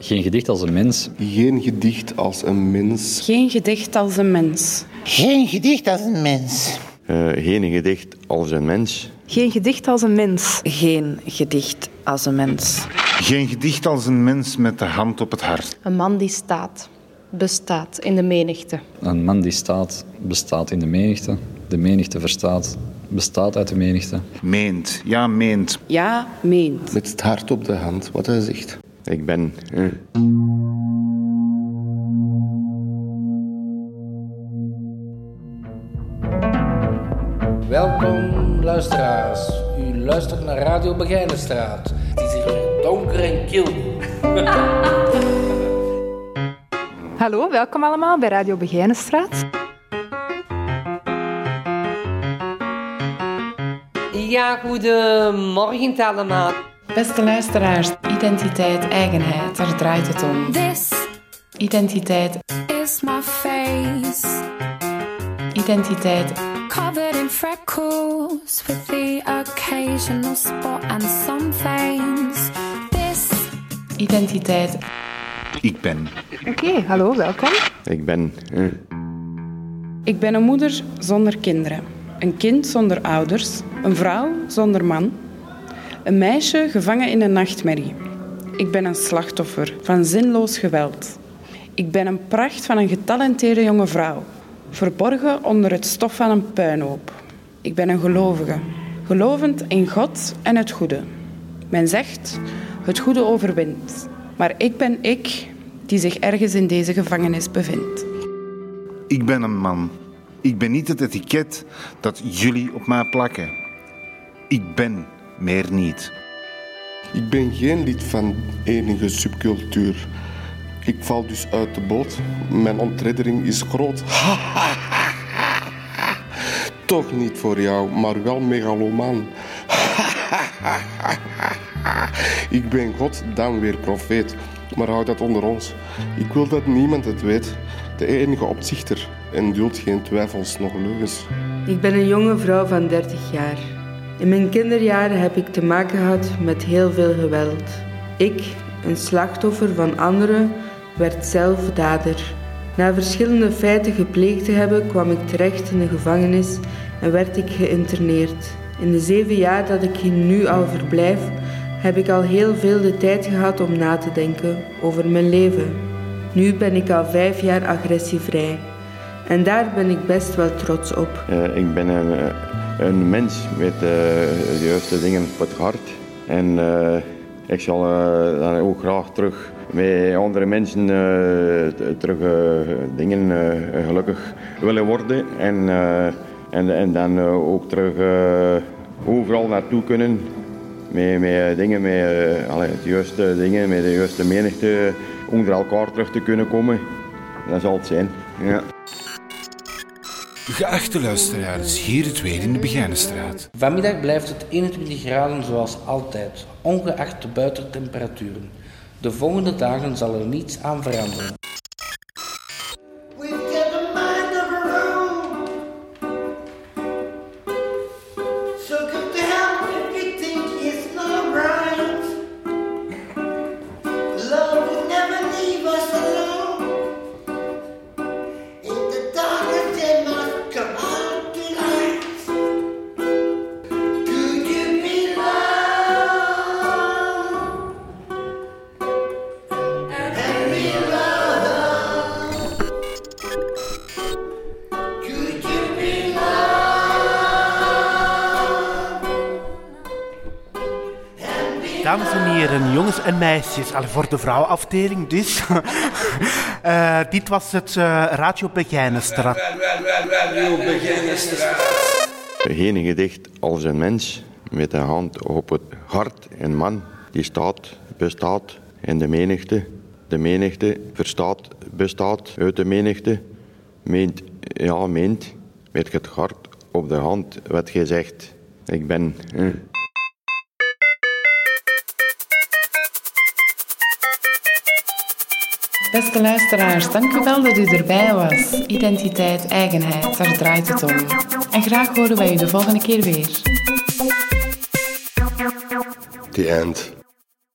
Geen gedicht als een mens. Geen gedicht als een mens. Geen gedicht als een mens. Geen gedicht als een mens. Uh, geen gedicht als een mens. Geen gedicht als een mens. Geen gedicht als een mens. Geen gedicht als een mens met de hand op het hart. Een man die staat, bestaat in de menigte. Een man die staat, bestaat in de menigte. De menigte verstaat, bestaat uit de menigte. Meent, ja, meent. Ja, meent. Met het hart op de hand, wat hij zegt. Ik ben. Eh. Welkom luisteraars. U luistert naar Radio Begijnenstraat. Het is hier weer donker en kil. Hallo, welkom allemaal bij Radio Begijnenstraat. Ja, goedemorgen allemaal. Beste luisteraars, identiteit, eigenheid, daar draait het om. This Identiteit is my face. Identiteit Covered in freckles with the occasional spot and some veins. This Identiteit. Ik ben. Oké, hallo, welkom. Ik ben. Eh. Ik ben een moeder zonder kinderen. Een kind zonder ouders. Een vrouw zonder man. Een meisje gevangen in een nachtmerrie. Ik ben een slachtoffer van zinloos geweld. Ik ben een pracht van een getalenteerde jonge vrouw, verborgen onder het stof van een puinhoop. Ik ben een gelovige, gelovend in God en het goede. Men zegt, het goede overwint. Maar ik ben ik die zich ergens in deze gevangenis bevindt. Ik ben een man. Ik ben niet het etiket dat jullie op mij plakken. Ik ben meer niet. Ik ben geen lid van enige subcultuur. Ik val dus uit de boot. Mijn ontreddering is groot. Toch niet voor jou, maar wel megalomaan. Ik ben God, dan weer profeet. Maar houd dat onder ons. Ik wil dat niemand het weet. De enige opzichter en duld geen twijfels nog leugens. Ik ben een jonge vrouw van 30 jaar. In mijn kinderjaren heb ik te maken gehad met heel veel geweld. Ik, een slachtoffer van anderen, werd zelf dader. Na verschillende feiten gepleegd te hebben, kwam ik terecht in de gevangenis en werd ik geïnterneerd. In de zeven jaar dat ik hier nu al verblijf, heb ik al heel veel de tijd gehad om na te denken over mijn leven. Nu ben ik al vijf jaar agressievrij. En daar ben ik best wel trots op. Uh, ik ben een, een mens met uh, de juiste dingen op het hart. En ik zal dan ook graag terug met andere mensen terug dingen gelukkig willen worden. En, en, en dan ook terug overal naartoe kunnen. Met, met dingen, met allee, de juiste dingen, met de juiste menigte onder elkaar terug te kunnen komen. Dat zal het zijn. Ja. Geachte luisteraars, hier het weer in de Begijnenstraat. Vanmiddag blijft het 21 graden zoals altijd, ongeacht de buitentemperaturen. De volgende dagen zal er niets aan veranderen. Dames en heren, jongens en meisjes, al voor de vrouwenafdeling dus. uh, dit was het uh, Radio Begijnenstraat. Radio Begijnenstraat. Geen gedicht als een mens met de hand op het hart. Een man die staat, bestaat in de menigte. De menigte verstaat, bestaat uit de menigte. Meent, ja, meent met het hart op de hand wat gezegd. Ik ben... Eh. Beste luisteraars, wel dat u erbij was. Identiteit, eigenheid, daar draait het om. En graag horen wij u de volgende keer weer. The end.